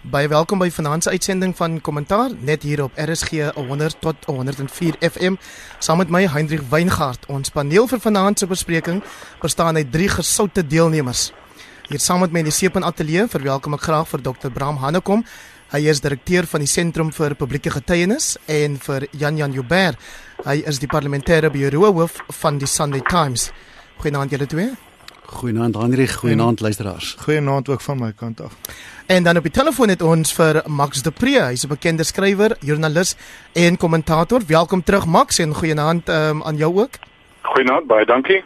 Baie welkom by vanaand se uitsending van Kommentaar net hier op RSG 100 tot 104 FM. Saam met my Hendrik Weingart. Ons paneel vir vanaand se bespreking bestaan uit drie gesoute deelnemers. Hier saam met my in die Seepan Ateljee verwelkom ek graag vir Dr. Bram Hannekom. Hy is direkteur van die Sentrum vir Publieke Getuienis en vir Jan Jan Joubert. Hy is die parlementêre bureau hoof van die Sunday Times. Goeienaand julle twee. Goeienaand Hendrik, goeienaand luisteraars. Goeienaand ook van my kant af. En dan op die telefoon het ons vir Max de Pre, hy's 'n bekende skrywer, joernalis en kommentator. Welkom terug Max en goeienaand um, aan jou ook. Goeienaand, baie dankie.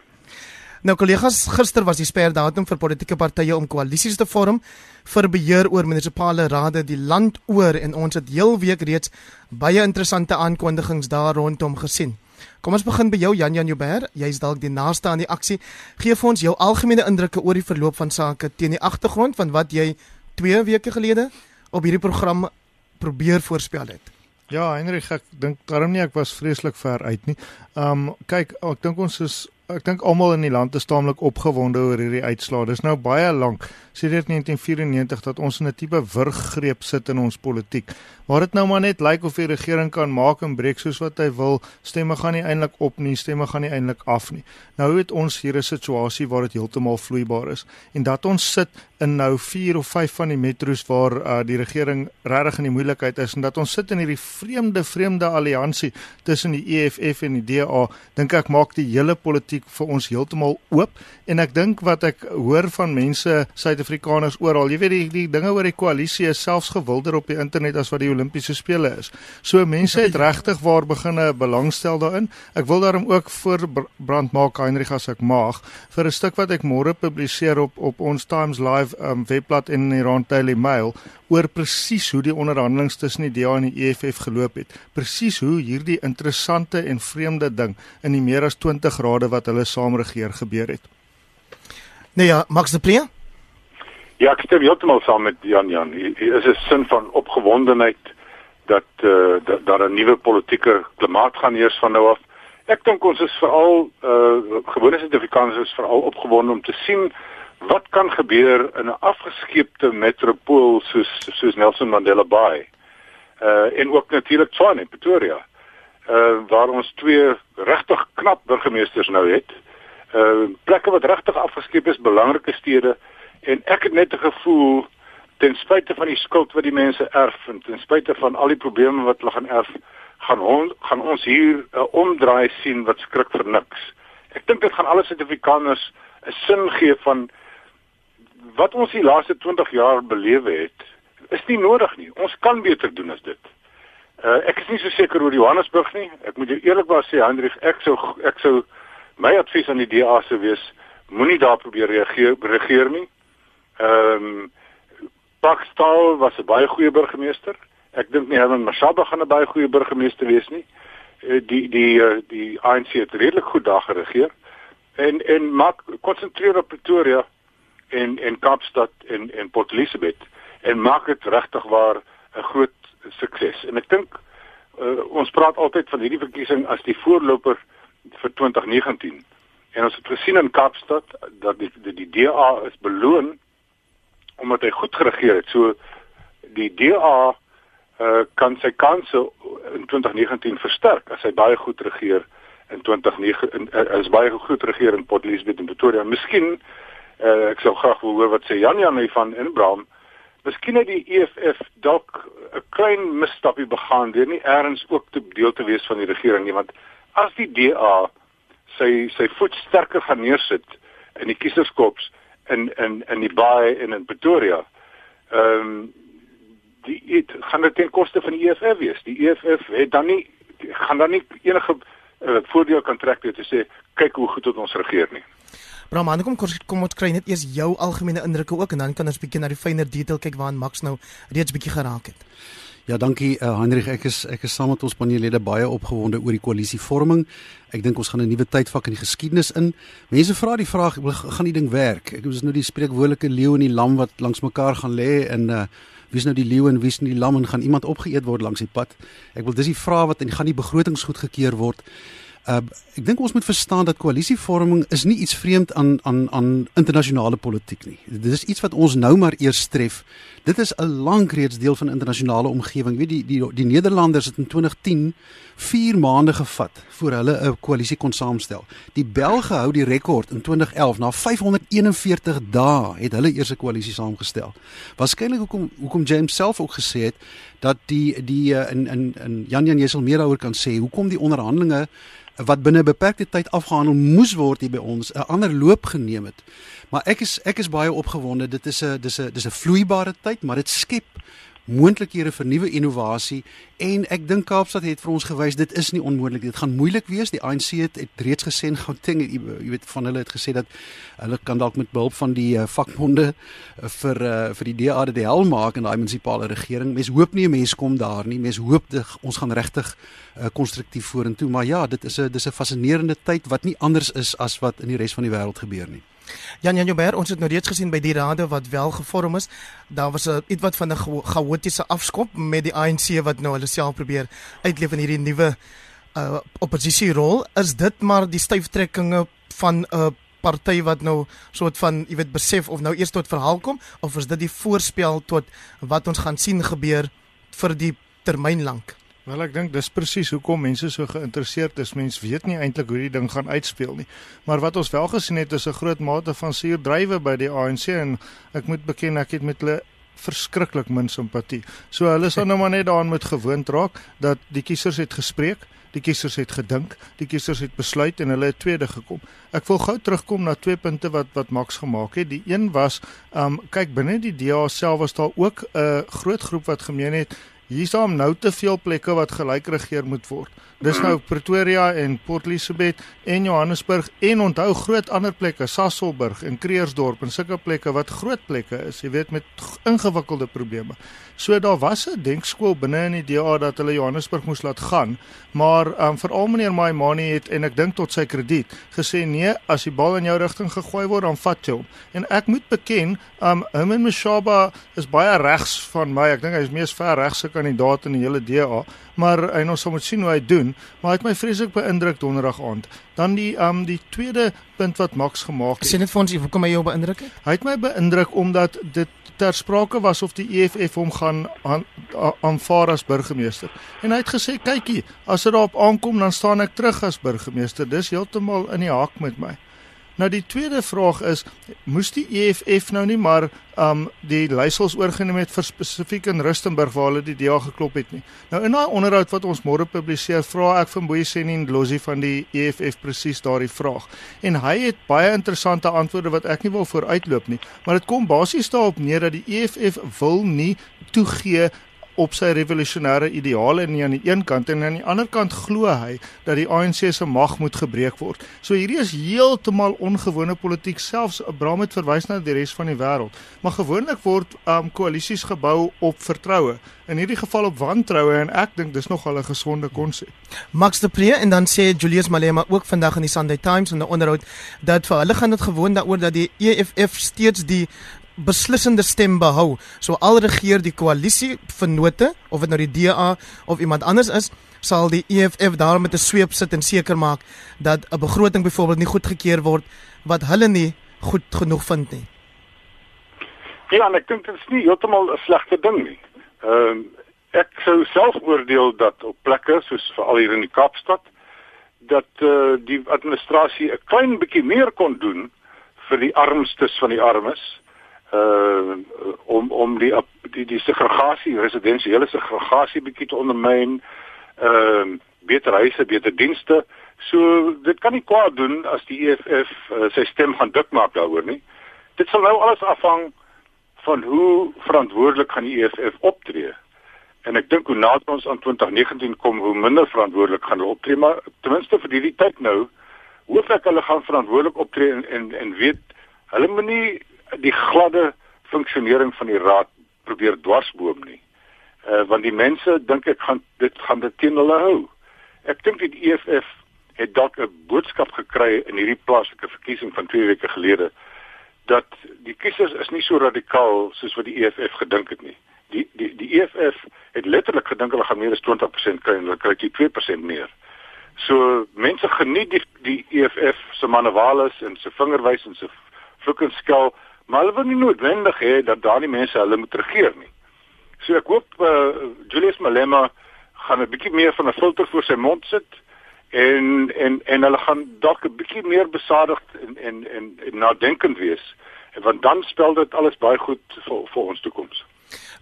Nou kollegas, gister was die sperdatum vir politieke partye om koalisies te vorm vir beheer oor munisipale rade die land oor en ons het heel week reeds baie interessante aankondigings daar rondom gesien. Kom ons begin by jou Jan Jan Joubert. Jy's dalk die naaste aan die aksie. Gee vir ons jou algemene indrukke oor die verloop van sake teen die agtergrond van wat jy 2 weke gelede op hierdie program probeer voorspel het. Ja, Heinrich, ek dink daarom nie ek was vreeslik ver uit nie. Um kyk, ek dink ons is ek dink almal in die land is taamlik opgewonde oor hierdie uitslae. Dis nou baie lank sedert 1994 dat ons in 'n tipe wurggreep sit in ons politiek. Waar dit nou maar net lyk of die regering kan maak en breek soos wat hy wil. Stemme gaan nie eintlik op nie, stemme gaan nie eintlik af nie. Nou het ons hier 'n situasie waar dit heeltemal vloeibaar is en dat ons sit in nou 4 of 5 van die metro's waar uh, die regering regtig in die moeilikheid is en dat ons sit in hierdie vreemde vreemde alliansie tussen die EFF en die DA, dink ek maak die hele politiek vir ons heeltemal oop en ek dink wat ek hoor van mense Suid Suid-Afrikaners oral. Jy weet die die dinge oor die koalisie is selfs gewilder op die internet as wat die Olimpiese spele is. So mense het regtig waar beginne belangstel daarin. Ek wil daarom ook voor brand maak Heinrich as ek mag vir 'n stuk wat ek môre publiseer op op ons Times Live um, webblad en in die Rand Daily Mail oor presies hoe die onderhandelinge tussen die DA en die EFF geloop het. Presies hoe hierdie interessante en vreemde ding in die meer as 20 grade wat hulle saam regeer gebeur het. Nee ja, Max de Pre? Ja, ek stem heeltemal saam met Jan Jan. Hier is 'n sin van opgewondenheid dat eh uh, daar 'n nuwe politieke klimaat gaan heers van nou af. Ek dink ons is veral eh uh, gewone Suid-Afrikaners is veral opgewonde om te sien wat kan gebeur in 'n afgeskeepte metropool soos soos Nelson Mandela Bay. Eh uh, en ook natuurlik Tshwane, Pretoria. Eh uh, waar ons twee regtig knap burgemeesters nou het. Eh uh, plekke wat regtig afgeskeep is, belangrike stede en ek het net 'n gevoel ten spyte van die skuld wat die mense erf en ten spyte van al die probleme wat hulle gaan erf gaan ons gaan ons hier 'n uh, omdraai sien wat skrik vir niks. Ek dink dit gaan alle Suid-Afrikaners 'n sin gee van wat ons die laaste 20 jaar belewe het. Is nie nodig nie. Ons kan beter doen as dit. Uh, ek is nie so seker oor Johannesburg nie. Ek moet jou eerlikwaar sê Hendrik, ek sou ek sou my advies aan die DA sou wees moenie daar probeer reageer regeer nie. Ehm um, Pakstal was 'n baie goeie burgemeester. Ek dink nie Herman Mashaba gaan 'n baie goeie burgemeester wees nie. Eh, die die eh, die ANC het redelik goed daar geregeer. En en maak konsentreer op Pretoria en en Kaapstad en en Port Elizabeth en maak dit regtig waar 'n groot sukses. En ek dink uh, ons praat altyd van hierdie verkiesing as die voorloper vir 2019. En ons het gesien in Kaapstad dat die die, die DA is beloon omdat hy goed geregeer het. So die DA uh, kan sy kanse in 2019 versterk as hy baie goed regeer in 2009 uh, as baie goed regeer in Port Elizabeth en Pretoria. Miskien uh, ek sou graag wil hoor wat sê Jan Jan van Inbraam. Miskien het die EFF dalk 'n klein misstapie begaan deur nie eers ook te deel te wees van die regering nie, want as die DA sy sy voet sterker gaan neersit in die kieserskops in in in die baai en in Pretoria. Ehm um, die het gaan dit ten koste van die EFF wees. Die EFF het dan nie gaan dan nie enige uh, voordeel kan trek deur te sê kyk hoe goed ons regeer nie. Bram, kom kom ons kry net eers jou algemene indrukke ook en dan kan ons bietjie na die fynere detail kyk waaraan Max nou reeds bietjie geraak het. Ja, dankie uh, Hendrik. Ek is ek is saam met ons paneellede baie opgewonde oor die koalisievorming. Ek dink ons gaan 'n nuwe tydvak in die geskiedenis in. Mense vra die vraag, gaan die ding werk? Ek is nou die spreekwoordelike leeu en die lam wat langs mekaar gaan lê en uh wie's nou die leeu en wie's die lam en gaan iemand opgeëet word langs die pad? Ek wil dis die vraag wat en gaan die begrotings goedgekeur word? Uh ek dink ons moet verstaan dat koalisievorming is nie iets vreemd aan aan aan internasionale politiek nie. Dit is iets wat ons nou maar eers tref Dit is 'n lank reeds deel van internasionale omgewing. Weet die die die Nederlanders het in 2010 4 maande gevat voor hulle 'n koalisie kon saamstel. Die Belge hou die rekord in 2011 na 541 dae het hulle eers 'n koalisie saamgestel. Waarskynlik hoekom hoekom James self ook gesê het dat die die in in in Jan Jan jy sal meer daaroor kan sê hoekom die onderhandelinge wat binne 'n beperkte tyd afgehandel moes word hier by ons 'n ander loop geneem het. Maar ek is ek is baie opgewonde. Dit is 'n dis 'n dis 'n vloeibare tyd, maar dit skep moontlikhede vir nuwe innovasie en ek dink Kaapstad het vir ons gewys dit is nie onmoontlik dit gaan moeilik wees. Die ANC het, het reeds gesê en Gauteng jy weet van hulle het gesê dat hulle kan dalk met behulp van die uh, vakbonde uh, vir uh, vir die DA dit hel maak in daai munisipale regering. Mens hoop nie 'n mens kom daar nie. Mens hoop dit, ons gaan regtig konstruktief uh, vorentoe. Maar ja dit is 'n dis 'n fascinerende tyd wat nie anders is as wat in die res van die wêreld gebeur nie Jan Jan Joubert, ons het nou reeds gesien by die rade wat wel gevorm is, daar was 'n ietwat van 'n chaotiese afskop met die ANC wat nou hulle self probeer uitleef in hierdie nuwe uh oppositierol. Is dit maar die styftrekkinge van 'n uh, party wat nou soort van, jy weet, besef of nou eers tot verhaal kom of is dit die voorspel tot wat ons gaan sien gebeur vir die termyn lank? Wel ek dink dis presies hoekom mense so geïnteresseerd is. Mense weet nie eintlik hoe die ding gaan uitspeel nie. Maar wat ons wel gesien het is 'n groot mate van suurdrywe by die ANC en ek moet beken ek het met hulle verskriklik min simpatie. So hulle sal nou maar net daaraan moet gewoond raak dat die kiesers het gespreek, die kiesers het gedink, die kiesers het besluit en hulle het tweede gekom. Ek wil gou terugkom na twee punte wat wat Max gemaak het. Die een was, um kyk binne die DA self was daar ook 'n groot groep wat gemeen het Hier hom nou te veel plekke wat gelyk regeer moet word. Dis nou Pretoria en Port Elizabeth en Johannesburg en onthou groot ander plekke, Sasolburg en Kreersdorp en sulke plekke wat groot plekke is, jy weet met ingewikkelde probleme. So daar was 'n denkskool binne in die DA dat hulle Johannesburg moes laat gaan, maar um, veral meneer Maimani het en ek dink tot sy krediet gesê nee, as die bal in jou rigting gegooi word, dan vat jy hom. En ek moet beken, um Herman Mashaba is baie regs van my. Ek dink hy is mees ver regse kandidaat in die hele DA, maar hy nou sal moet sien hoe hy doen maar hy het my vreeslik beïndruk donderdag aand. Dan die um die tweede punt wat Max gemaak het. Sien dit vir ons, hoekom hy jou beïndruk het? Hy het my beïndruk omdat dit ter sprake was of die EFF hom gaan aanvaar as burgemeester. En hy het gesê, "Kykie, as dit daarop aankom, dan staan ek terug as burgemeester." Dis heeltemal in die hak met my. Nou die tweede vraag is, moes die EFF nou nie maar um die leiersels oorgeneem het vir spesifiek in Rustenburg waar hulle die DA geklop het nie. Nou in daai onderhoud wat ons môre publiseer, vra ek van Boysen en Losie van die EFF presies daardie vraag. En hy het baie interessante antwoorde wat ek nie wil vooruitloop nie, maar dit kom basies daarop neer dat die EFF wil nie toegee op sy revolusionêre ideale nie aan die een kant en aan die ander kant glo hy dat die ANC se mag moet gebreek word. So hierdie is heeltemal ongewone politiek selfs Abraham het verwys na die res van die wêreld. Maar gewoonlik word um koalisies gebou op vertroue. In hierdie geval op wantroue en ek dink dis nogal 'n gesonde konsep. Max de Pre en dan sê Julius Malema ook vandag in die Sunday Times in 'n onderhoud dat vir hulle gaan dit gewoon daaroor dat die EFF steeds die beslissende stem behou. So al regeer die koalisie vennote of dit nou die DA of iemand anders is, sal die EFF daar met 'n sweep sit en seker maak dat 'n begroting byvoorbeeld nie goedgekeur word wat hulle nie goed genoeg vind nie. Ja, ek dink dit is nie heeltemal 'n slegte ding nie. Ehm uh, ek sou self oordeel dat op plekke soos veral hier in die Kaapstad dat eh uh, die administrasie 'n klein bietjie meer kon doen vir die armstes van die armes uh om om die die die segregasie residensiële segregasie bietjie te ondermyn ehm uh, beter huise beter dienste. So dit kan nie kwaad doen as die EFF uh, sy stem gaan dik maak daaroor nie. Dit sal nou alles afhang van hoe verantwoordelik gaan die EFF optree. En ek dink hoe nader ons aan 2019 kom hoe minder verantwoordelik gaan hulle optree. Maar ten minste vir hierdie tyd nou hoef ek hulle gaan verantwoordelik optree en en, en weet hulle moet nie die gladde funksionering van die raad probeer dwarsboom nie. Uh want die mense dink ek gaan dit gaan dit teen hulle hou. Ek dink die EFF het dalk 'n boodskap gekry in hierdie plaaslike verkiesing van 2 weke gelede dat die kiesers is nie so radikaal soos wat die EFF gedink het nie. Die die die EFF het letterlik gedink hulle gaan meer as 20% kry en hulle kry jy 2% meer. So mense geniet die die EFF se manewales en se vingerwys en se vloek en skel maar hulle wil nie noodwendig hê dat daardie mense hulle moet regeer nie. So ek hoop uh, Julius Malema gaan 'n bietjie meer van 'n filter voor sy mond sit en en en hulle gaan dalk 'n bietjie meer besadigd en en en, en nadenkend wees want dan spel dit alles baie goed vir vir ons toekoms.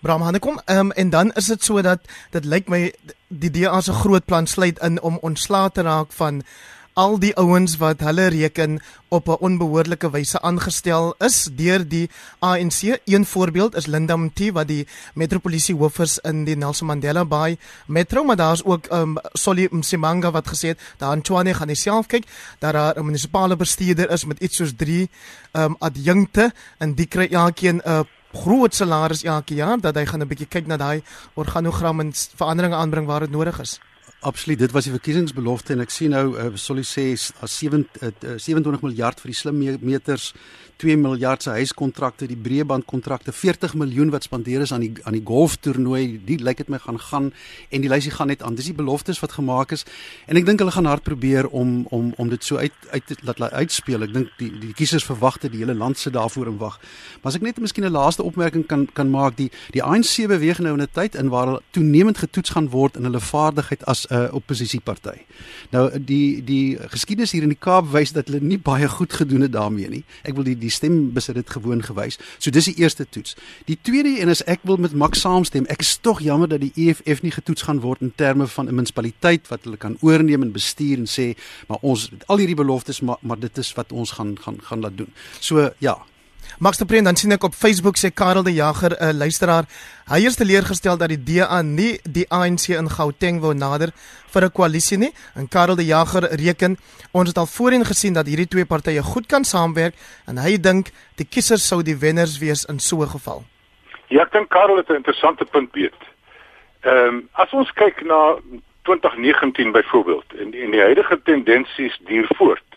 Bram Hanekom, um, en dan is dit so dat dit lyk my die DA se groot plan sluit in om ontslae te raak van al die ouens wat hulle reken op 'n onbehoorlike wyse aangestel is deur die ANC. Een voorbeeld is Linda Mti wat die metropolisie hoof is in die Nelson Mandela Bay metro, maar daar's ook um Solly Msimanga wat gesê het daar in Tshwane gaan self kyk dat daar 'n munisipale bestuurder is met iets soos 3 um adjunkte en die kry elkeen 'n groot salaris elke jaar dat hy gaan 'n bietjie kyk na daai organogram en veranderinge aanbring waar dit nodig is. Absoluut, dit was die verkiesingsbelofte en ek sien nou uh, Solly sê as 7 uh, 27 miljard vir die slim meters, 2 miljard se huiskontrakte, die breëbandkontrakte, 40 miljoen wat spandeer is aan die aan die golftoernooi, die lyk dit my gaan gaan en die lysie gaan net aan. Dis die beloftes wat gemaak is en ek dink hulle gaan hard probeer om om om dit so uit uit laat uitspeel. Ek dink die die kiesers verwagte die hele land se daarvoor in wag. Maar as ek net miskien 'n laaste opmerking kan kan maak, die die ANC beweeg nou in 'n tyd in waar hulle toenemend getoets gaan word in hulle vaardigheid as 'n uh, oppositieparty. Nou die die geskiedenis hier in die Kaap wys dat hulle nie baie goed gedoen het daarmee nie. Ek wil die die stem besit dit gewoon gewys. So dis die eerste toets. Die tweede en as ek wil met Max saamstem, ek is tog jammer dat die EFF nie getoets gaan word in terme van 'n munisipaliteit wat hulle kan oorneem en bestuur en sê, maar ons al hierdie beloftes maar maar dit is wat ons gaan gaan gaan laat doen. So ja, Max de Preen dan sien ek op Facebook sê Karel de Jager 'n uh, luisteraar hy is teleurgestel dat die DA nie die ANC in Gauteng wou nader vir 'n koalisie nie en Karel de Jager reken ons het al voorheen gesien dat hierdie twee partye goed kan saamwerk en hy dink die kiesers sou die wenners wees in so 'n geval. Ja, ek dink Karel het 'n interessante punt beet. Ehm um, as ons kyk na 2019 byvoorbeeld en en die huidige tendensies duur voort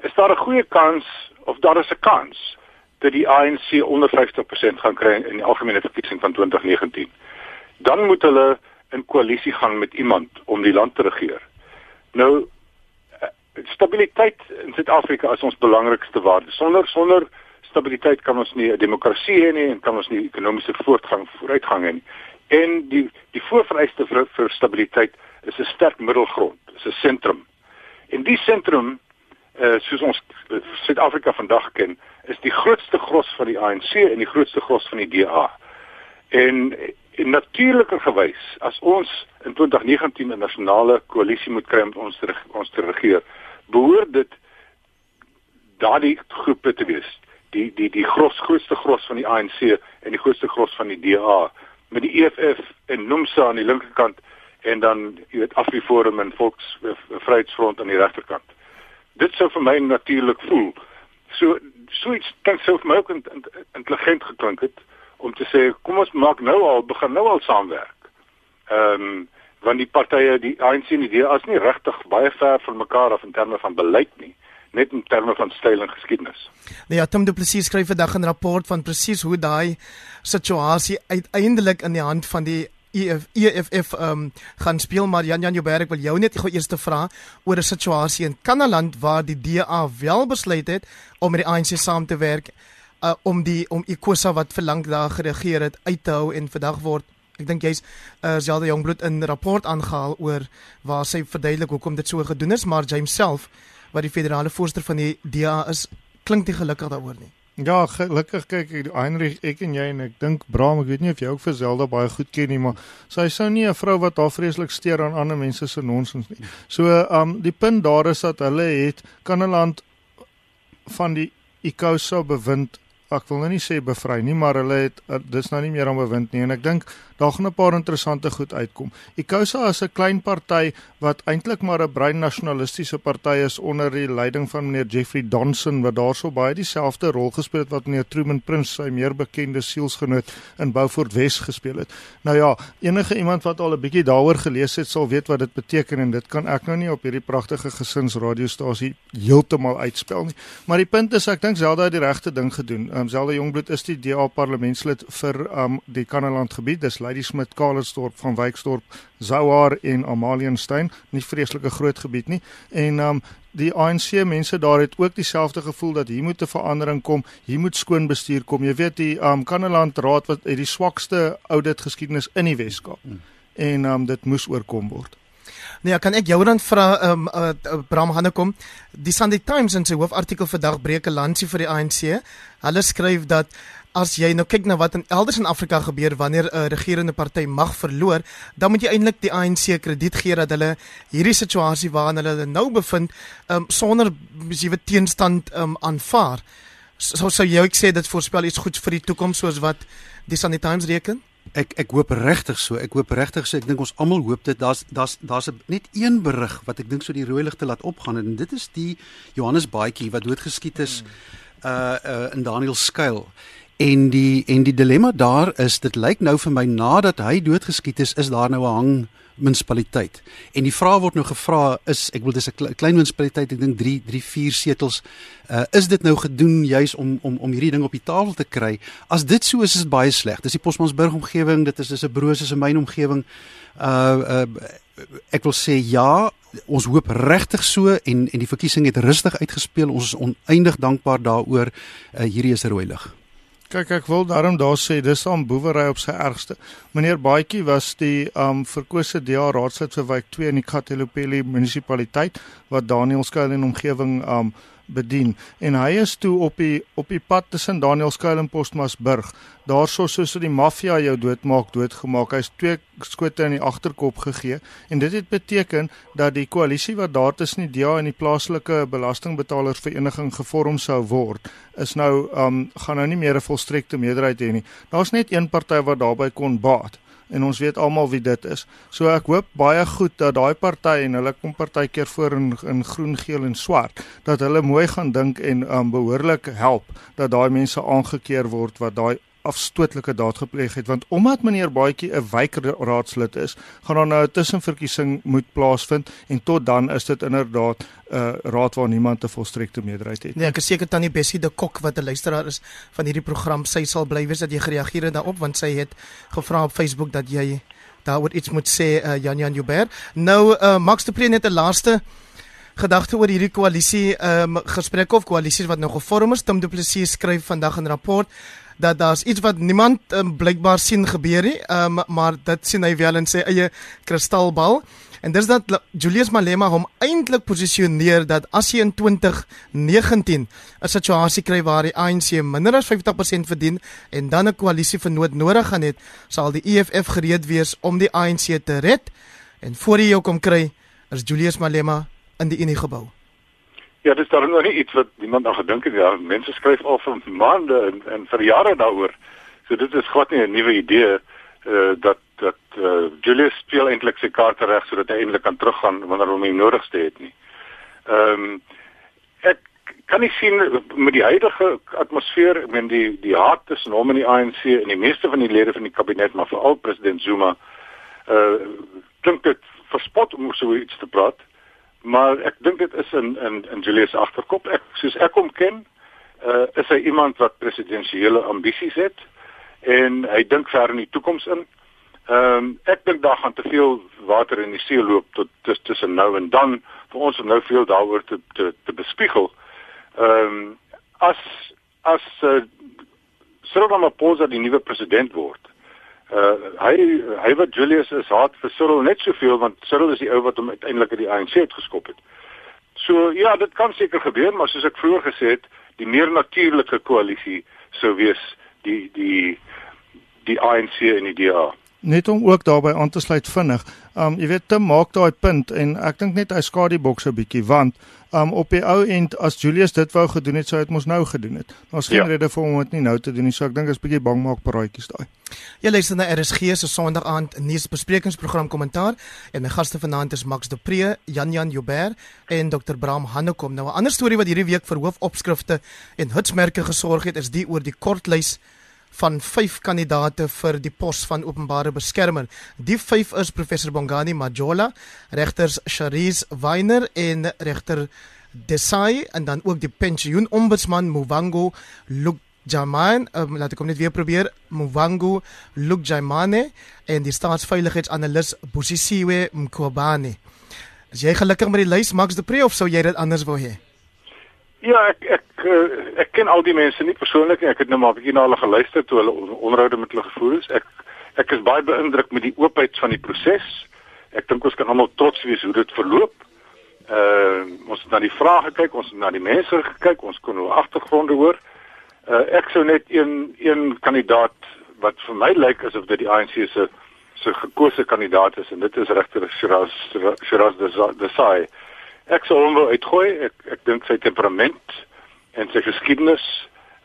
is daar 'n goeie kans of daar is 'n kans dat die ANC onder 50% gaan kry in die algemene verkiesing van 2019. Dan moet hulle in koalisie gaan met iemand om die land te regeer. Nou eh, stabiliteit in Suid-Afrika is ons belangrikste waarde. Sonder sonder stabiliteit kan ons nie 'n demokrasie hê nie en kan ons nie ekonomiese voortgang vooruitgang hê nie. En die die voorvereiste vir, vir stabiliteit is 'n sterk middelgrond, is 'n sentrum. En die sentrum uh, soos ons uh, Suid-Afrika vandag ken, is die grootste gros van die ANC en die grootste gros van die DA. En in natuurlike gewys, as ons in 2019 'n nasionale koalisie moet kry om ons te ons te regeer, behoort dit daardie groepe te wees. Die die die gros grootste gros van die ANC en die grootste gros van die DA met die EFF en NUMSA aan die linkerkant en dan jy weet Afriforum en Volksvryheidsfront aan die regterkant dit sou vir my natuurlik voel. So so iets kan sou vir my ook intelligent geklink het om te sê kom ons maak nou al begin nou al saamwerk. Ehm um, want die partye die ANC en die DA is nie regtig baie ver van mekaar af in terme van beleid nie net in terme van styl en geskiedenis. Nee, ja, Tom Du Plessis skryf vandag 'n rapport van presies hoe daai situasie uiteindelik in die hand van die EF EFF um, gaan speel maar Jan Jan Joubert ek wil jou net gou eers te vra oor 'n situasie in Kanaland waar die DA wel besluit het om met die ANC saam te werk uh, om die om Ikosa wat vir lank daar geregeer het uit te hou en vandag word ek dink jy's uh, Zelda Jongbloed in 'n rapport aangehaal oor waar sy verduidelik hoekom dit so gedoen is maar James self wat die federale voorsteur van die DA is klink nie gelukkig daaroor nie Ja, gelukkig kyk Heinrich ek en jy en ek dink Bram, ek weet nie of jy ook vir Zelda baie goed ken nie, maar sy sou nie 'n vrou wat haar vreeslik steur aan ander mense se nonsens nie. So, um die punt daar is dat hulle het Kanaland van die ICOSA bewind ek wil nou nie sê bevry nie, maar hulle het uh, dis nou nie meer aan bewind nie en ek dink daar gaan 'n paar interessante goed uitkom. Ikosa is 'n klein party wat eintlik maar 'n brein nasionalistiese party is onder die leiding van meneer Jeffrey Donson wat daarso baie dieselfde rol gespeel het wat meneer Truman Prince sy meer bekende sielsgenoot in Beaufort Wes gespeel het. Nou ja, enige iemand wat al 'n bietjie daaroor gelees het, sal weet wat dit beteken en dit kan ek nou nie op hierdie pragtige gesinsradiostasie heeltemal uitspel nie. Maar die punt is ek dink Zelda het die regte ding gedoen um, Zelda Jongbloed is die DA parlementslid vir um, die Kannaland gebied. Dis Lady Smit, Kalersdorp, van Wyksdorp, Zouhar en Amalienstein. Nie vreeslike groot gebied nie. En ehm um, die ANC mense daar het ook dieselfde gevoel dat hier moet 'n verandering kom, hier moet skoon bestuur kom. Jy weet die ehm um, Kannaland Raad wat het die swakste audit geskiedenis in die Weskaap. Hmm. En ehm um, dit moes oorkom word. Nee, kan ek jou dan vra ehm um, uh, uh, Bram Hannekom, die Sunday Times in sy hoofartikel vandag breek 'n lansie vir die ANC. Hulle skryf dat as jy nou kyk na wat in elders in Afrika gebeur wanneer 'n regerende party mag verloor, dan moet jy eintlik die ANC krediet gee dat hulle hierdie situasie waarin hulle nou bevind, ehm um, sonder besiewe teenstand ehm um, aanvaar. So sou jy ook sê dit voorspel iets goeds vir die toekoms soos wat die Sunday Times reken? Ek ek hoop regtig so. Ek hoop regtig so. Ek dink ons almal hoop dit. Daar's daar's daar's net een berig wat ek dink so die rooi ligte laat opgaan en dit is die Johannes Baadjie wat doodgeskiet is uh uh in Daniel skuil. En die en die dilemma daar is dit lyk nou vir my nadat hy doodgeskiet is, is daar nou 'n hang munisipaliteit. En die vraag word nou gevra is ek wil dis 'n klein munisipaliteit, ek dink 3 3 4 setels. Uh is dit nou gedoen juis om om om hierdie ding op die tafel te kry? As dit so is, is dit baie sleg. Dis die Posmansburg omgewing, dit is dis 'n broos is 'n myn omgewing. Uh uh ek wil sê ja, ons hoop regtig so en en die verkiesing het rustig uitgespeel. Ons is oneindig dankbaar daaroor. Uh hierdie is rooi lig. Kyk, ek wil daarom daar sê dis aan boewery op sy ergste. Meneer Baadjie was die um verkose DA raadslid vir wijk 2 in die Katlopelli munisipaliteit wat Daniel Skuil en omgewing um bedien. En hy is toe op die op die pad tussen Daniel Skuil en Postmasburg. Daarso soos so die maffia jou doodmaak doodgemaak. Hy's twee skote in die agterkop gegee. En dit het beteken dat die koalisie wat daar tussen die DA en die plaaslike belastingbetalersvereniging gevorm sou word is nou um gaan nou nie meer 'n volstrekte meerderheid hê nie. Daar's net een party wat daarbey kon baat en ons weet almal wie dit is. So ek hoop baie goed dat daai party en hulle kom partykeer voor in in groen, geel en swart dat hulle mooi gaan dink en um, behoorlik help dat daai mense aangekeer word wat daai afstootlike daad gepleeg het want omdat meneer Baadjie 'n wijkraadslid is, gaan daar nou 'n tussenverkiesing moet plaasvind en tot dan is dit inderdaad 'n uh, raad waar niemand 'n volstrekte meerderheid het. Nee, ek is seker tannie Bessie de Kok wat 'n luisteraar is van hierdie program, sy sal bly wees dat jy gereageer het daarop want sy het gevra op Facebook dat jy daaroor iets moet sê uh, Jan Jan Joubert. Nou uh, Max de Pre net 'n laaste gedagte oor hierdie koalisie ehm um, gesprekke of koalisies wat nou gevorm is. Tim Du Plessis skryf vandag 'n rapport dat daar's iets wat niemand um, blykbaar sien gebeur nie, um, maar dit sien hy wel in sy eie kristalbal. En dis dat Julius Malema hom eintlik posisioneer dat as hy in 2019 'n situasie kry waar die ANC minder as 50% verdien en dan 'n koalisie vir nood nodig gaan het, sal die EFF gereed wees om die ANC te red. En voor hy jou kom kry, is Julius Malema in die Unie gebou. Ja, dis daar nog nie iets wat niemand aan gedink het ja. Mense skryf al vir maande en, en vir jare daaroor. So dit is glad nie 'n nuwe idee uh dat dat uh Julius speel eintlik sy kaarte reg sodat hy eintlik kan teruggaan wanneer hom nodigste het nie. Ehm um, ek kan nie sien met die huidige atmosfeer, ek meen die die haat tussen hom en die ANC en die meeste van die lede van die kabinet, maar veral president Zuma uh klink dit verspot om so iets te praat maar ek dink dit is in in in Julius agterkop ek soos ek hom ken uh, is hy iemand wat presidensiële ambisies het en hy dink ver in die toekoms in. Ehm um, ek dink daar gaan te veel water in die see loop tot tussen nou en dan vir ons om nou veel daaroor te te te bespiegel. Ehm um, as as uh, Cyril Ramaphosa die nuwe president word, uh hy hy wat Julius is haat vir Cyril net soveel want Cyril is die ou wat hom uiteindelik uit die ANC het geskop het. So ja, dit kan seker gebeur, maar soos ek vroeër gesê het, die meer natuurlike koalisie sou wees die die die ANC en die DA. Net om ook daarbey aan te sluit vinnig. Um jy weet te maak daai punt en ek dink net hy skaar die boks 'n bietjie want um op die ou end as Julius dit wou gedoen het, sou hy dit mos nou gedoen het. Daar's geen ja. rede vir hom om dit nie nou te doen nie. So ek dink is bietjie bang maak paraatjies daai. Jy luister na RSG se Sondag aand nuusbesprekingsprogram kommentaar en my gaste vanaand is Max de Pre, Jan Jan Joubert en Dr Bram Hannekom. Nou 'n ander storie wat hierdie week vir hoofopskrifte en hitsmerke gesorg het, is die oor die kortlys van 5 kandidate vir die pos van openbare beskermer. Die 5 is professor Bongani Majola, regters Sharice Weiner en regter Desai en dan ook die pensioenombudsman Mwango Jaman, um, laat ek hom net weer probeer, Mwangu Lukjaimane en die staatsveiligheidsanalis Bosisiwe Mkhobane. Is jy gelukkig met die lys Max de Pre of sou jy dit anders wou hê? Ja, ek ek uh, ek ken al die mense nie persoonlik nie. Ek het nou maar 'n bietjie na hulle geluister toe hulle onderhoude met hulle gevoer is. Ek ek is baie beïndruk met die oopheid van die proses. Ek dink ons kan almal trots wees hoe dit verloop. Uh ons het na die vrae gekyk, ons het na die mense gekyk, ons kon hulle agtergronde hoor. Uh ek sou net een een kandidaat wat vir my lyk asof dit die ANC se se gekose kandidaat is en dit is regter Shiraz Shiraz Desai. Ek sou hom wou uitgooi. Ek ek dink sy temperament en sy geskiedenis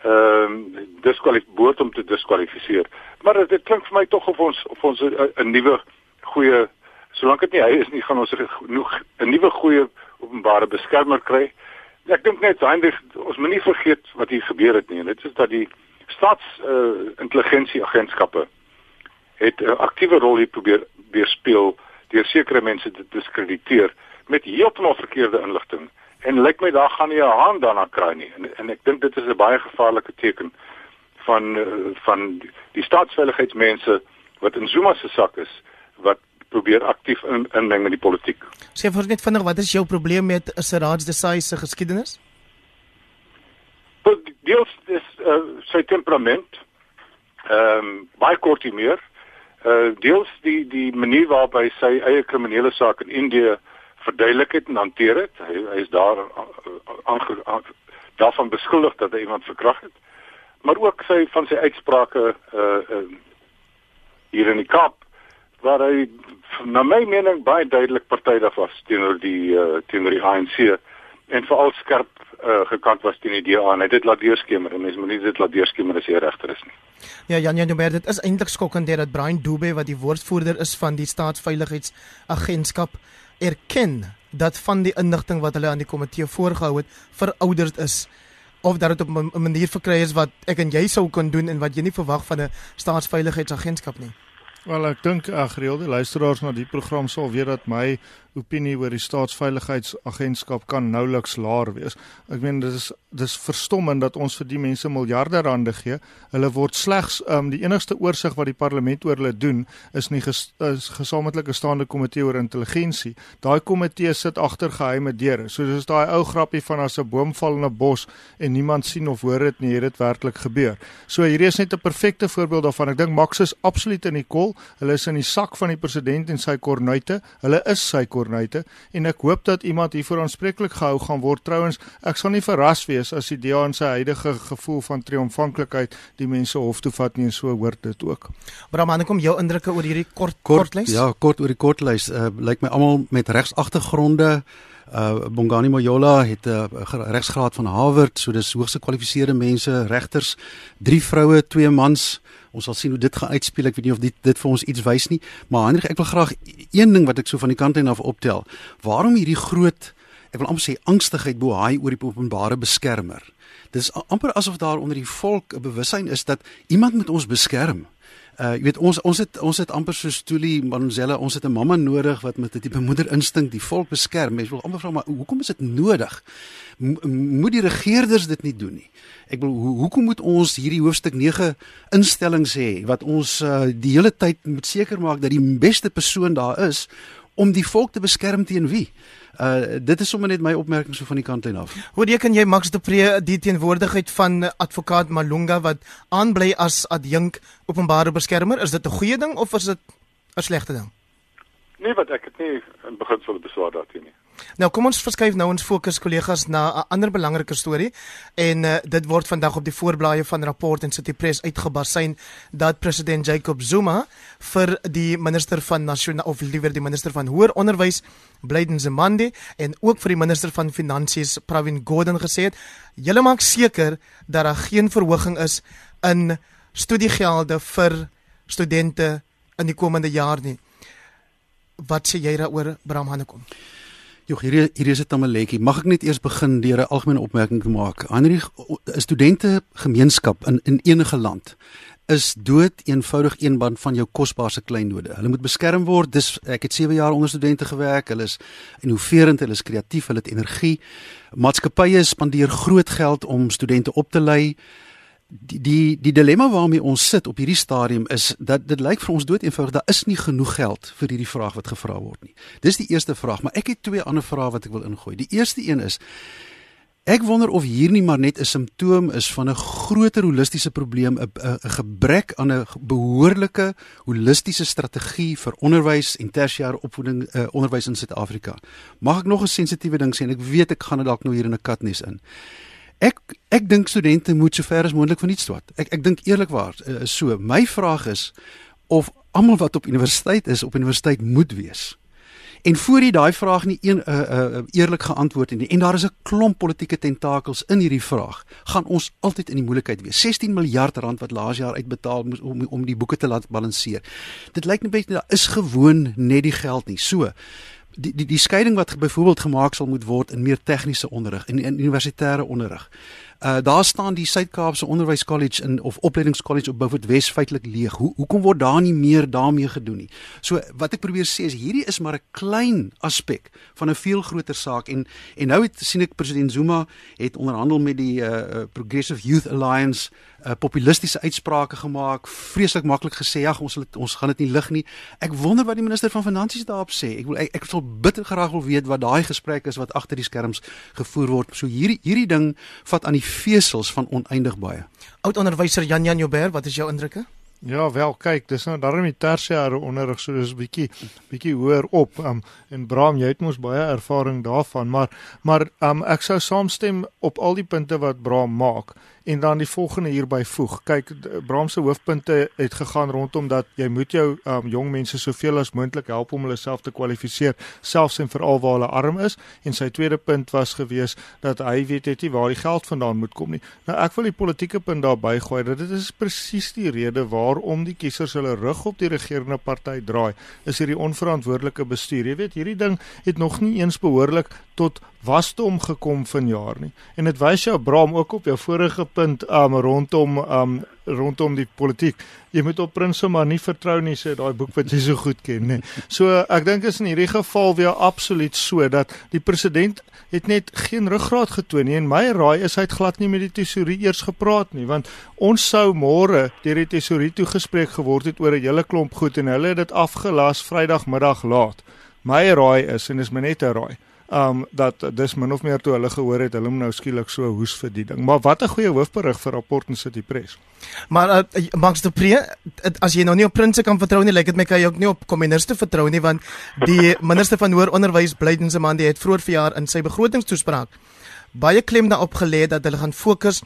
ehm um, diskwalifiseer om te diskwalifiseer. Maar dit klink vir my tog of ons of ons 'n nuwe goeie solank dit nie hy is nie gaan ons genoeg 'n nuwe goeie openbare beskermer kry. Ek dink net Heinrich ons moet nie vergeet wat hier gebeur het nie en dit is dat die staats uh, intelligensieagentskappe het 'n aktiewe rol hier probeer weer speel deur sekere mense te diskrediteer met heeltemal verkeerde inligting en lyk my daar gaan nie 'n haan daarna kry nie en, en ek dink dit is 'n baie gevaarlike teken van uh, van die staatsveiligheidsmense wat in Zuma se sak is wat probeer aktief in inmeng in die politiek. Sê vir net vinnig wat is jou probleem met Siraj Desai se geskiedenis? Deels is uh, sy temperament ehm um, baie kort hier meer uh deels die die manier waarop hy sy eie kriminele saak in Indië verduidelik het en hanteer het. Hy, hy is daar aange daarvan beskuldig dat hy iemand verkrag het. Maar ook sy van sy uitsprake uh, uh hier in die Kaap waar hy na my mening baie duidelik partydig was teenoor die uh, teenoor die ANC en veral skerp uh, gekant was teen die DA en hy dit laat deurskemer en mense moet nie dit laat deurskemer as hy regter is nie. Ja, Jan Jan Jubber, dit is eintlik skokkend dat Brian Dube wat die woordvoerder is van die staatsveiligheidsagentskap erken dat van die inligting wat hulle aan die komitee voorgehou het verouderd is of dat dit op 'n manier verkry is wat ek en jy sou kon doen en wat jy nie verwag van 'n staatsveiligheidsagentskap nie. Wel ek dink ag gereelde luisteraars na die program sal weet dat my opinie oor die staatsveiligheidsagentskap kan nouliks laer wees. Ek meen dit is dis verstommend dat ons vir die mense miljarde rande gee. Hulle word slegs um, die enigste oorsig wat die parlement oor hulle doen is nie ges, is gesamentlike staande komitee oor intelligensie. Daai komitee sit agter geheime deure. So dis daai ou grappie van as 'n boom val in 'n bos en niemand sien of hoor dit nie, het dit werklik gebeur. So hierdie is net 'n perfekte voorbeeld daarvan. Ek dink Max is absoluut in die kol. Hulle is in die sak van die president en sy kornuite. Hulle is sy kornuite kornuite en ek hoop dat iemand hiervoor aanspreeklik gehou gaan word. Trouwens, ek sal nie verras wees as die DA in sy huidige gevoel van triomfantlikheid die mense hof toe vat nie en so hoort dit ook. Dan kom jou indrukke oor hierdie kort kortlys? Ja, kort oor die kortlys. Uh, Lyk my almal met regsagtergronde uh Bongani Moyola het 'n uh, regsgraad van Harvard, so dis hoogs gekwalifiseerde mense, regters, drie vroue, twee mans. Ons sal sien hoe dit gaan uitspeel. Ek weet nie of dit dit vir ons iets wys nie, maar Hendrik, ek wil graag een ding wat ek so van die kant af optel. Waarom hierdie groot ek wil amper sê angstigheid bo haai oor die openbare beskermer? Dit is amper asof daar onder die volk 'n bewussyn is dat iemand moet ons beskerm. Uh jy weet ons ons het ons het amper so stoelie Manzella ons het 'n mamma nodig wat met 'n tipe moederinstink die volk beskerm. Mens wil amper vra maar hoekom is dit nodig? M moet die regerders dit nie doen nie. Ek wil ho hoekom moet ons hierdie hoofstuk 9 instellings hê wat ons uh die hele tyd moet seker maak dat die beste persoon daar is om die volk te beskerm teen wie? Uh dit is sommer net my opmerking so van die kant af. Hoe reken jy Max de Pre die teenwoordigheid van advokaat Malunga wat aanbly as adjunk openbare beskermer? Is dit 'n goeie ding of is dit 'n slegte ding? Nee, wat ek het nie in beginsel beswaar daarteen nie. Nou kom ons verskuif nou ons fokus kollegas na 'n ander belangrike storie en uh, dit word vandag op die voorblaaie van rapport en City Press uitgebasyn dat president Jacob Zuma vir die minister van nasionale of liewer die minister van hoër onderwys Blyden Zimande en ook vir die minister van finansies Pravin Gordhan gesê het julle maak seker dat daar geen verhoging is in studiegelde vir studente in die komende jaar nie. Wat sê jy daaroor Bram Hanekom? Jog, hier hier is dit dan 'n lekkie. Mag ek net eers begin deur 'n algemene opmerking te maak? Henry, 'n studente gemeenskap in in enige land is dood eenvoudig een band van jou kosbare kleinode. Hulle moet beskerm word. Dis ek het 7 jaar onder studente gewerk. Hulle is innoverend, hulle is kreatief, hulle het energie. Maatskappye spandeer groot geld om studente op te lei die die die dilemma waarmee ons sit op hierdie stadium is dat dit lyk vir ons dood eenvoudig daar is nie genoeg geld vir hierdie vraag wat gevra word nie. Dis die eerste vraag, maar ek het twee ander vrae wat ek wil ingooi. Die eerste een is Ek wonder of hier nie maar net 'n simptoom is van 'n groter holistiese probleem, 'n 'n gebrek aan 'n behoorlike holistiese strategie vir onderwys en tersiêre opvoeding uh, onderwys in Suid-Afrika. Mag ek nog 'n sensitiewe ding sê en ek weet ek gaan dit dalk nou hier in 'n katnes in. Ek ek dink studente moet sover as moontlik van iets swat. Ek ek dink eerlikwaar uh, so. My vraag is of almal wat op universiteit is, op universiteit moet wees. En voor jy daai vraag nie een uh, uh, eerlik geantwoord het nie en daar is 'n klomp politieke tentakels in hierdie vraag, gaan ons altyd in die moeilikheid wees. 16 miljard rand wat laas jaar uitbetaal moes om om die boeke te laat balanseer. Dit lyk net daar is gewoon net die geld nie. So die die die skeiding wat byvoorbeeld gemaak sal moet word in meer tegniese onderrig en in, in universitêre onderrig. Uh daar staan die Suid-Kaapse Onderwyskollege in of Opleidingskollege op Beaufort Wes feitelik leeg. Hoe hoekom word daar nie meer daarmee gedoen nie? So wat ek probeer sê is hierdie is maar 'n klein aspek van 'n veel groter saak en en nou het sien ek president Zuma het onderhandel met die uh Progressive Youth Alliance uh, populistiese uitsprake gemaak, vreeslik maklik gesê, ag ons ons gaan dit nie lig nie. Ek wonder wat die minister van finansies daarop sê. Ek wil ek, ek wil bitter graag wil weet wat daai gesprek is wat agter die skerms gevoer word. So hierdie hierdie ding vat aan die vesels van oneindig baie. Oud onderwyser Jan Jan Joubert, wat is jou indrukke? Ja, wel kyk, dis nou daarom die tersiêre onderrig so dis 'n bietjie bietjie hoër op. Um en Bram, jy het mos baie ervaring daarvan, maar maar um ek sou saamstem op al die punte wat Bram maak en dan die volgende hier byvoeg. Kyk, Bram se hoofpunte het gegaan rondom dat jy moet jou um, jong mense soveel as moontlik help om hulle self te kwalifiseer, selfs en veral waar hulle arm is. En sy tweede punt was gewees dat hy weet net nie waar die geld vandaan moet kom nie. Nou ek wil die politieke punt daarby gooi dat dit is presies die rede waarom die kiesers hulle rug op die regerende party draai. Is hierdie onverantwoordelike bestuur. Jy weet, hierdie ding het nog nie eens behoorlik tot wasdom gekom vanjaar nie. En dit wys jou Bram ook op jou vorige punt um rondom um rondom die politiek. Jy moet op Prince maar nie vertrou nie sê daai boek wat jy so goed ken nê. So ek dink is in hierdie geval weer absoluut so dat die president het net geen ruggraat getoon nie en my raai is hy het glad nie met die tesourier eers gepraat nie want ons sou môre deur die tesourier toegespreek geword het oor 'n hele klomp goed en hulle het dit afgelas Vrydagmiddag laat. My raai is en dis my net 'n raai um dat dis min of meer toe hulle gehoor het hulle nou skielik so hoes vir die ding. Maar wat 'n goeie hoofberig vir rapport in City Press. Maar uh, Max de Pre, as jy nou nie op prinse kan vertrou nie, lyk dit my kan jy ook nie op kommuniste vertrou nie want die minister van hoër onderwys Blyden Zamandi het vroeër verjaar in sy begrotingstoespraak baie klem daarop gelê dat hulle gaan fokus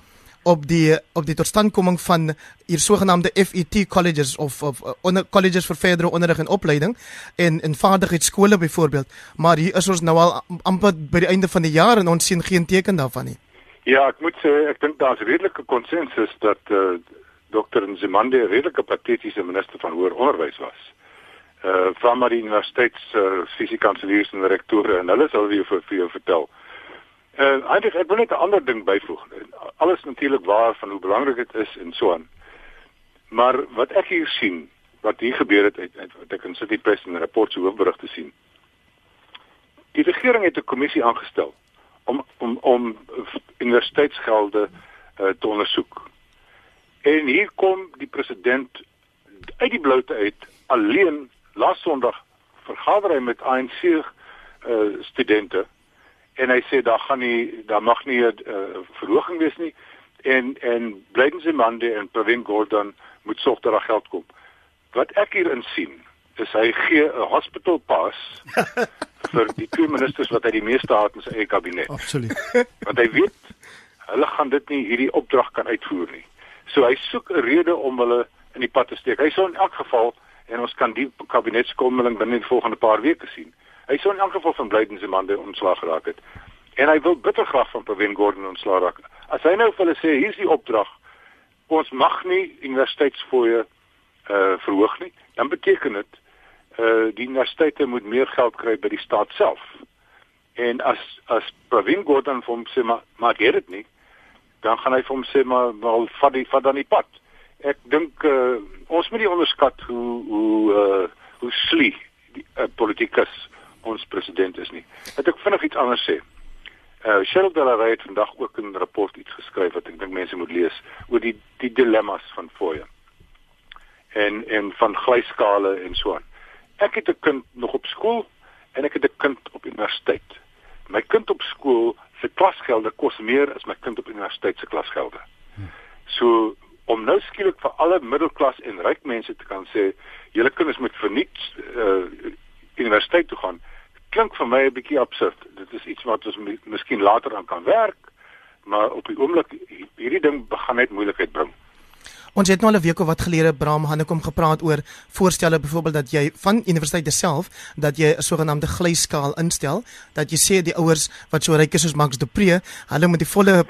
op die op die totstandkoming van hier sogenaamde FET colleges of of uh, onder colleges vir verdere onderrig en opleiding en en vaardigheidsskole byvoorbeeld maar hier is ons nou al amper by die einde van die jaar en ons sien geen teken daarvan nie. Ja, ek moet sê ek dink daar's redelike konsensus dat uh, eh, Dr. Nzimande 'n redelike patetiese minister van hoër onderwys was. Uh van maar die universiteits uh, fisiekanseliers en rektore en hulle sal vir jou vir jou vertel. Uh eintlik ek wil net 'n ander ding byvoeg. Alles natuurlik waar van hoe belangrik dit is en so aan. Maar wat ek hier sien, wat hier gebeur het uit, wat ek in City Press en rapport se hoofberig te sien. Die regering het 'n kommissie aangestel om om om universiteitsgelde uh, te ondersoek. En hier kom die president uit die bloute uit alleen laas Sondag vergader hy met ANC uh, studente en hy sê daar gaan nie daar mag nie 'n uh, verhoging wees nie en en Blydensemande en Pravin Gordhan moet sorg dat daar geld kom. Wat ek hier in sien is hy gee 'n hospital pass vir die twee ministers wat hy die meeste haat in sy eie kabinet. Absoluut. Want hy weet hulle gaan dit nie hierdie opdrag kan uitvoer nie. So hy soek 'n rede om hulle in die pad te steek. Hy sou in elk geval en ons kan die kabinetskomming binne die volgende paar weke sien. Hy sou in elk geval van Blyden se mande ontslag geraak het. En hy wil bitter graag van Pravin Gordhan ontslag raak. As hy nou vir hulle sê hier's die opdrag, ons mag nie universiteitsfooie uh verhoog nie, dan beteken dit uh die universiteite moet meer geld kry by die staat self. En as as Pravin Gordhan hom sê maar maar gee dit nie, dan gaan hy vir hom sê maar wel vat die vat dan die pad. Ek dink uh ons moet nie onderskat hoe hoe uh hoe slie die uh, politikus ons president is nie. Het ek vinnig iets anders sê. Uh Cheryl Delaray het vandag ook 'n rapport iets geskryf wat ek dink mense moet lees oor die dilemmas van fooie en en van glyskale en so aan. Ek het 'n kind nog op skool en ek het 'n kind op universiteit. My kind op skool se klasgelde kos meer as my kind op universiteit se klasgelde. So om nou skielik vir alle middelklas en ryk mense te kan sê julle kinders moet verniet uh, universiteit toe gaan klink vir my 'n bietjie absurd. Dit is iets wat ons miskien later aan kan werk, maar op die oomblik hierdie ding begin net moeilikheid bring. Ons het nou al 'n week of wat gelede Bram Hannekom gepraat oor voorstelle byvoorbeeld dat jy van universiteite self dat jy 'n sogenaamde glyskaal instel dat jy sê die ouers wat so ryk is soos Max Depree, hulle moet die volle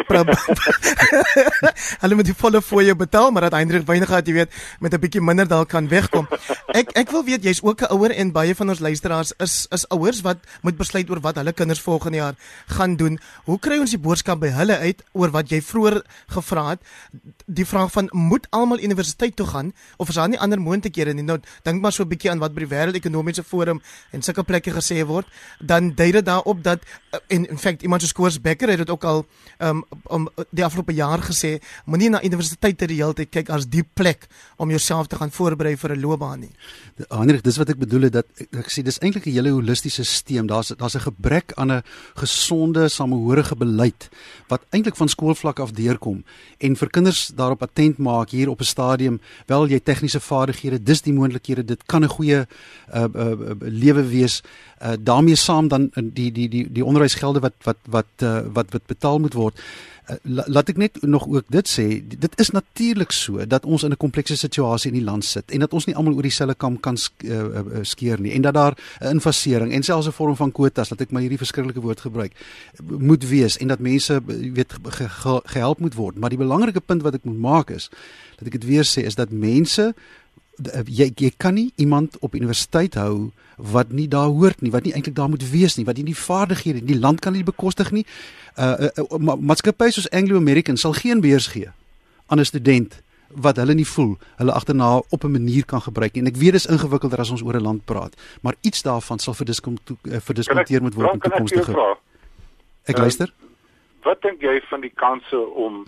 hulle moet die volle fooie betaal, maar dat Hendrik Weingart jy weet met 'n bietjie minder dalk kan wegkom. Ek ek wil weet jy's ook 'n ouer en baie van ons luisteraars is is ouers wat moet besluit oor wat hulle kinders volgende jaar gaan doen. Hoe kry ons die boodskap by hulle uit oor wat jy vroeër gevra het? Die vraag van moet almal universiteit toe gaan of is daar nie ander moontlikhede nie? Nou dink maar so 'n bietjie aan wat by die wêreldekonomiese forum en sulke plekke gesê word, dan dui dit daarop dat eh, en in feite iemand soos Koos Becker het dit ook al um, om die afgelope jaar gesê, moenie na universiteit te die hele tyd kyk as die plek om jouself te gaan voorberei vir 'n loopbaan nie. Hendrik, dis wat ek bedoel het dat ek sê dis eintlik 'n hele holistiese stelsel. Daar's daar's 'n gebrek aan 'n gesonde samehorige beleid wat eintlik van skoolvlak af deurkom en vir kinders daarop attent maak hier op 'n stadium. Wel jy tegniese vaardighede dis die moontlikhede dit kan 'n goeie uh, uh, uh, lewe wees uh, daarmee saam dan die die die die onderwysgelde wat wat wat uh, wat wat betaal moet word. Uh, laat ek net nog ook dit sê. Dit is natuurlik so dat ons in 'n komplekse situasie in die land sit en dat ons nie almal oor dieselfde kam kan sk uh, uh, skeer nie en dat daar 'n invasering en selfs 'n vorm van kwotas dat ek maar hierdie verskriklike woord gebruik moet wees en dat mense weet ge, ge, gehelp moet word. Maar die belangrike punt wat ek moet maak is dat ek dit weer sê is dat mense jy jy kan nie iemand op universiteit hou wat nie daar hoort nie, wat nie eintlik daar moet wees nie, wat nie die vaardighede, die land kan nie bekostig nie. Uh, uh, uh maatskappye soos Anglo American sal geen beurs gee aan 'n student wat hulle nie voel hulle agterna op 'n manier kan gebruik nie. En ek weet dis ingewikkelder as ons oor 'n land praat, maar iets daarvan sal verdiskonteer moet word in toekomstige. Ek luister. Uh, wat dink jy van die kanse om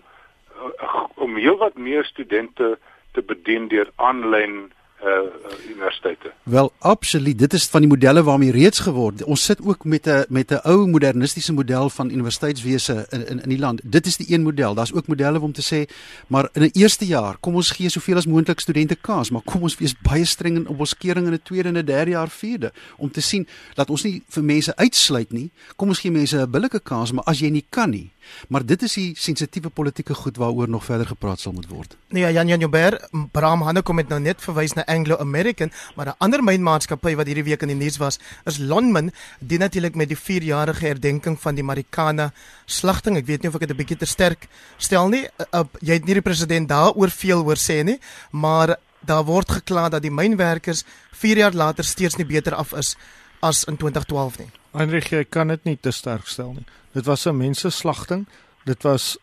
uh, om heelwat meer studente te bedien deur aanlyn uh universiteite. Wel absoluut, dit is van die modelle waarmee reeds geword. Ons sit ook met 'n met 'n ou modernistiese model van universiteitswese in in in die land. Dit is die een model. Daar's ook modelle om te sê, maar in 'n eerste jaar, kom ons gee soveel as moontlik studente kans, maar kom ons wees baie streng in op ons kering in 'n tweede en 'n derde jaar vierde om te sien dat ons nie vir mense uitsluit nie. Kom ons gee mense 'n billike kans, maar as jy nie kan nie, Maar dit is die sensitiewe politieke goed waaroor nog verder gepraat sal moet word. Nee, ja, Jan Jan Joubert, Bram Hanne kom met nou net verwys na Anglo American, maar 'n ander mynmaatskappy wat hierdie week in die nuus was, is Lonmin, die natuurlik met die 4-jarige herdenking van die Marikana slagting. Ek weet nie of ek dit 'n bietjie te sterk stel nie. Uh, jy het nie die president daaroor veel hoor sê nie, maar daar word gekla dat die mynwerkers 4 jaar later steeds nie beter af is as in 2012 nie. Heinrich, jy kan dit nie te sterk stel nie. Dit was 'n menseslagting. Dit was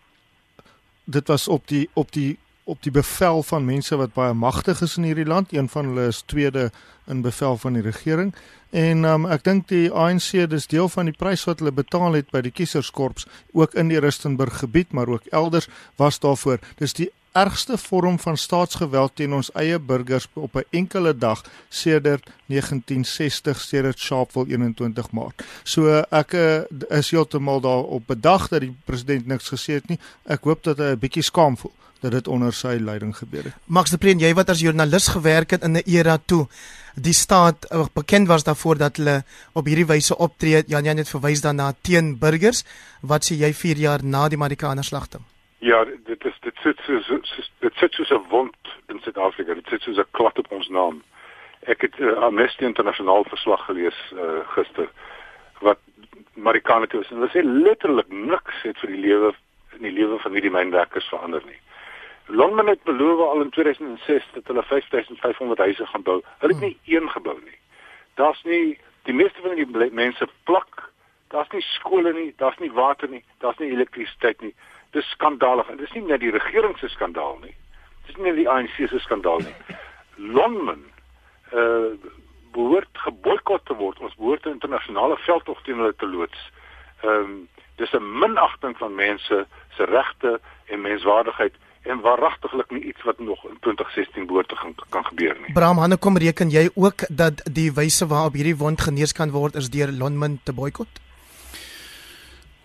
dit was op die op die op die bevel van mense wat baie magtig is in hierdie land. Een van hulle is tweede in bevel van die regering. En um, ek dink die ANC dis deel van die prys wat hulle betaal het by die kieserskorps ook in die Rustenburg gebied, maar ook elders was daarvoor. Dis die ergste vorm van staatsgeweld teen ons eie burgers op 'n enkele dag sedert 1960 sedert Sharpeville 21 Maart. So ek uh, is heeltemal daarop bedag dat die president niks gesê het nie. Ek hoop dat hy 'n bietjie skaam voel dat dit onder sy leiding gebeur het. Max de Preen, jy wat as joernalis gewerk het in 'n era toe die staat uh, bekend was daarvoor dat hulle op hierdie wyse optree. Jan Jan het verwys daarna teen burgers. Wat sê jy 4 jaar na die Marikana slagting? Ja, dit is dit sit so, so, so dit sit soos 'n wond in Suid-Afrika. Dit sit soos 'n klad op ons naam. Ek het uh, Amnesty Internasionaal verslag gelees uh, gister wat Marikana toe is en hulle sê letterlik niks het vir die lewe in die lewe van hierdie mynwerkers verander nie. Longman het beloof al in 2006 dat hulle 5500 huise gaan bou. Hulle het nie een gebou nie. Daar's nie die meeste van die mense plak. Daar's nie skole nie, daar's nie water nie, daar's nie elektrisiteit nie dis skandalig en dis nie net die regering se skandaal nie. Dis nie net die ANC se skandaal nie. Longman uh behoort geboikot te word. Ons behoort 'n internasionale veldtog teen hulle te loods. Ehm um, dis 'n minagting van mense se regte en menswaardigheid en waaragtiglik nie iets wat nog in 2016 behoort te gaan kan gebeur nie. Bram Hanne kom reken jy ook dat die wyse waarop hierdie wond genees kan word is deur Lonmin te boikot?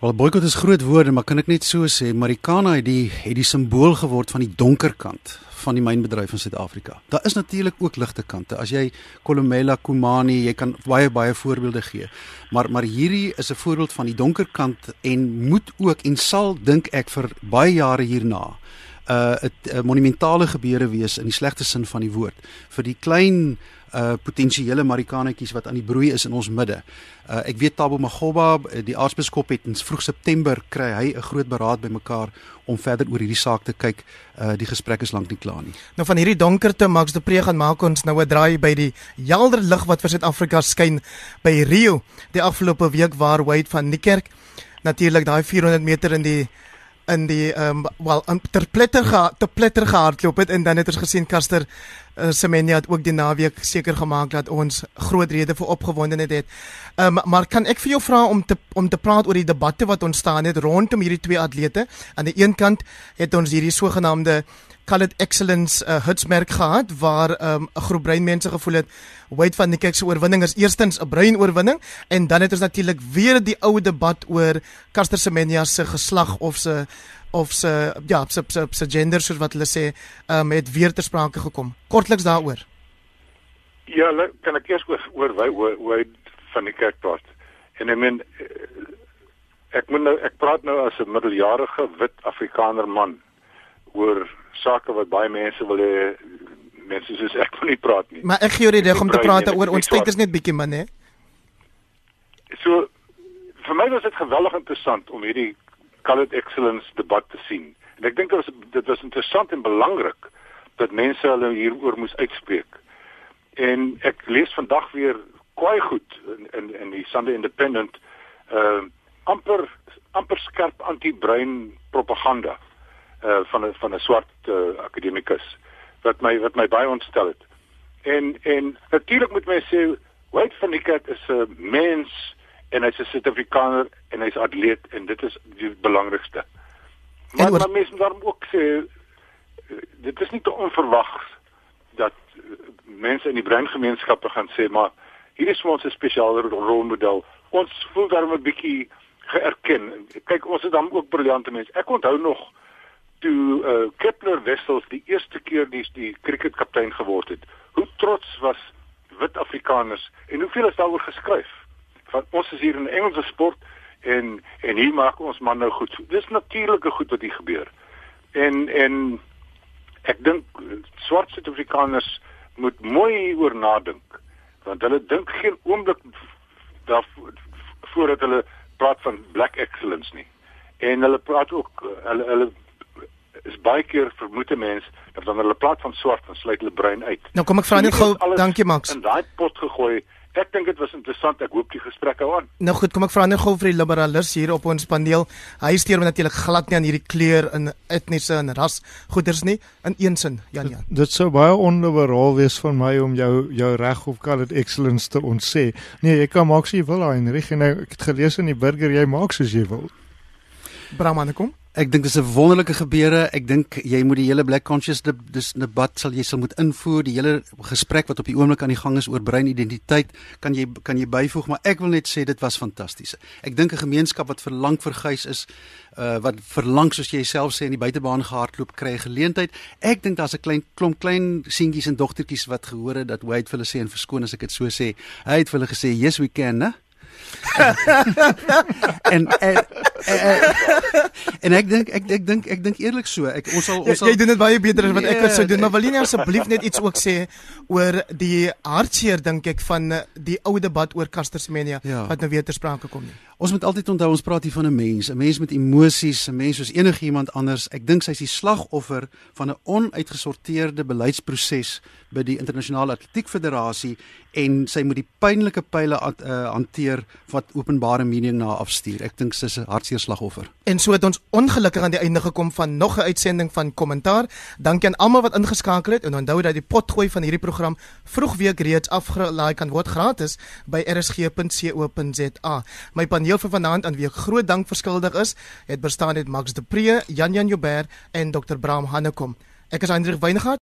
Wel boikot is groot woorde, maar kan ek net so sê, Marikana het die het die simbool geword van die donker kant van die mynbedryf in Suid-Afrika. Daar is natuurlik ook ligte kante. As jy Kolomela, Kumani, jy kan baie baie voorbeelde gee. Maar maar hierdie is 'n voorbeeld van die donker kant en moet ook en sal dink ek vir baie jare hierna uh, 'n monumentale gebeure wees in die slegte sin van die woord vir die klein uh potensiële marikanetjies wat aan die broei is in ons midde. Uh ek weet Tabo Magoba, die aartsbiskop het in vroeg September kry hy 'n groot beraad bymekaar om verder oor hierdie saak te kyk. Uh die gesprek is lank nie klaar nie. Nou van hierdie donkerte Max de Pre gaan maak ons nou 'n draai by die helder lig wat vir Suid-Afrika skyn by Rio die afgelope week waar Wade van Niekerk natuurlik daai 400 meter in die in die ehm um, wel ter pletter ge te pletter gehardloop het en dan het ons gesien Caster uh, Semenya het ook die naweek seker gemaak dat ons groot rede vir opgewondenheid het. Ehm um, maar kan ek vir jou vra om te om te praat oor die debatte wat ontstaan het rondom hierdie twee atlete? Aan die een kant het ons hierdie sogenaamde call it excellence uh, hitsmerk gehad waar ehm, 'n um, groep breinmense gevoel het Wade van Niekerk se oorwinning is eerstens 'n brein oorwinning en dan het ons natuurlik weer die ou debat oor Caster Semenya se geslag of se of se ja, se se, se gender soos wat hulle sê, um, het weer ter sprake gekom. Kortliks daaroor. Ja, kan ek eers oor oor oor, oor van die kerk praat. En ek meen eh, ek moet nou ek praat nou as 'n middeljarige wit Afrikaner man oor sake wat baie mense wil hê mense soos ek wil nie praat nie. Maar ek gee jou die reg om te praat oor ons tyd is net bietjie min hè. So vir my was dit geweldig interessant om hierdie colored excellence debat te sien. En ek dink dit was dit was interessant en belangrik dat mense hulle hieroor moes uitspreek. En ek lees vandag weer kwai goed in in, in die Sunday Independent uh amper amper skerp anti-brein propaganda uh van 'n van 'n swart uh, akademikus wat my wat my baie ontstel het. En en natuurlik moet my sê White van die Kerk is 'n mens en hy's 'n Suid-Afrikaner en hy's atleet en dit is die belangrikste. Maar oor... maar mense daarom ook sê dit is nie te onverwags dat mense in die breingemeenskappe gaan sê maar hier is ons 'n spesiale rolmodel. Ons voel daarom 'n bietjie geerken. Kyk, ons is dan ook briljante mense. Ek onthou nog toe uh, Kepler Wessels die eerste keer die die cricketkaptein geword het. Hoe trots was wit Afrikaners en hoeveel is daaroor geskryf? van ons is hier in 'n Engelse sport en en hier maak ons man nou goed. Dis natuurlike goed wat hier gebeur. En en ek dink swart Suid-Afrikaners moet mooi oor nadink want hulle dink geen oomblik daar voordat hulle praat van black excellence nie. En hulle praat ook hulle hulle is baie keer vermoede mense dat wanneer hulle praat van swart dan sluit hulle brein uit. Nou kom ek vra net gou, dankie Max. In daai pot gegooi ek dink dit was interessant. Ek hoop die gesprek hou aan. Nou goed, kom ek vra nou gou vir die liberalis hier op ons paneel. Hy steur met natuurlik glad nie aan hierdie kleur in etniese en ras goeders nie in een sin, Jan Jan. Dit, dit sou baie onliberaal wees van my om jou jou reg of call it excellence te ontsê. Nee, jy kan maak soos jy wil, Heinrich, en ek het gelees in die burger jy maak soos jy wil. Bramane kom. Ek dink dis 'n wonderlike gebeure. Ek dink jy moet die hele black conscious dis debat sal jy sal moet invoer. Die hele gesprek wat op die oomblik aan die gang is oor breinidentiteit kan jy kan jy byvoeg, maar ek wil net sê dit was fantasties. Ek dink 'n gemeenskap wat verlang vir gees is uh wat verlang soos jy self sê in die buitebaan gehardloop kry geleentheid. Ek dink daar's 'n klein klomp klein seentjies en dogtertjies wat gehoor het dat Wade vir hulle sê en verskoon as ek dit so sê. Hy het vir hulle gesê, "Yes we can," né? en, en en en ek dink ek ek dink ek dink eerlik so ek ons sal ons sal jy, jy doen dit baie beter as wat ek wat sou doen maar wil jy asseblief net iets ook sê oor die hartseer dink ek van die ou debat oor Caster Semenya ja. wat nou weer ter sprake kom nie Ons moet altyd onthou ons praat hier van 'n mens, 'n mens met emosies, 'n mens soos enigiemand anders. Ek dink sy is die slagoffer van 'n onuitgesorteerde beleidsproses by die internasionale atletiek federasie en sy moet die pynlike pile uh, hanteer wat openbare mening na afstuur. Ek dink sy is 'n hartseer seerslagoffer. En so het ons ongelukkig aan die einde gekom van nog 'n uitsending van Kommentaar. Dankie aan almal wat ingeskakel het en onthou dat die potgooi van hierdie program vroegweek reeds afgelaai kan word gratis by rsg.co.za. My paneel vir vanaand aan wie ek groot dank verskuldig is, het bestaan uit Max de Pre, Jan Jan Joubert en Dr. Bram Hannekom. Ek is Hendrik Weingart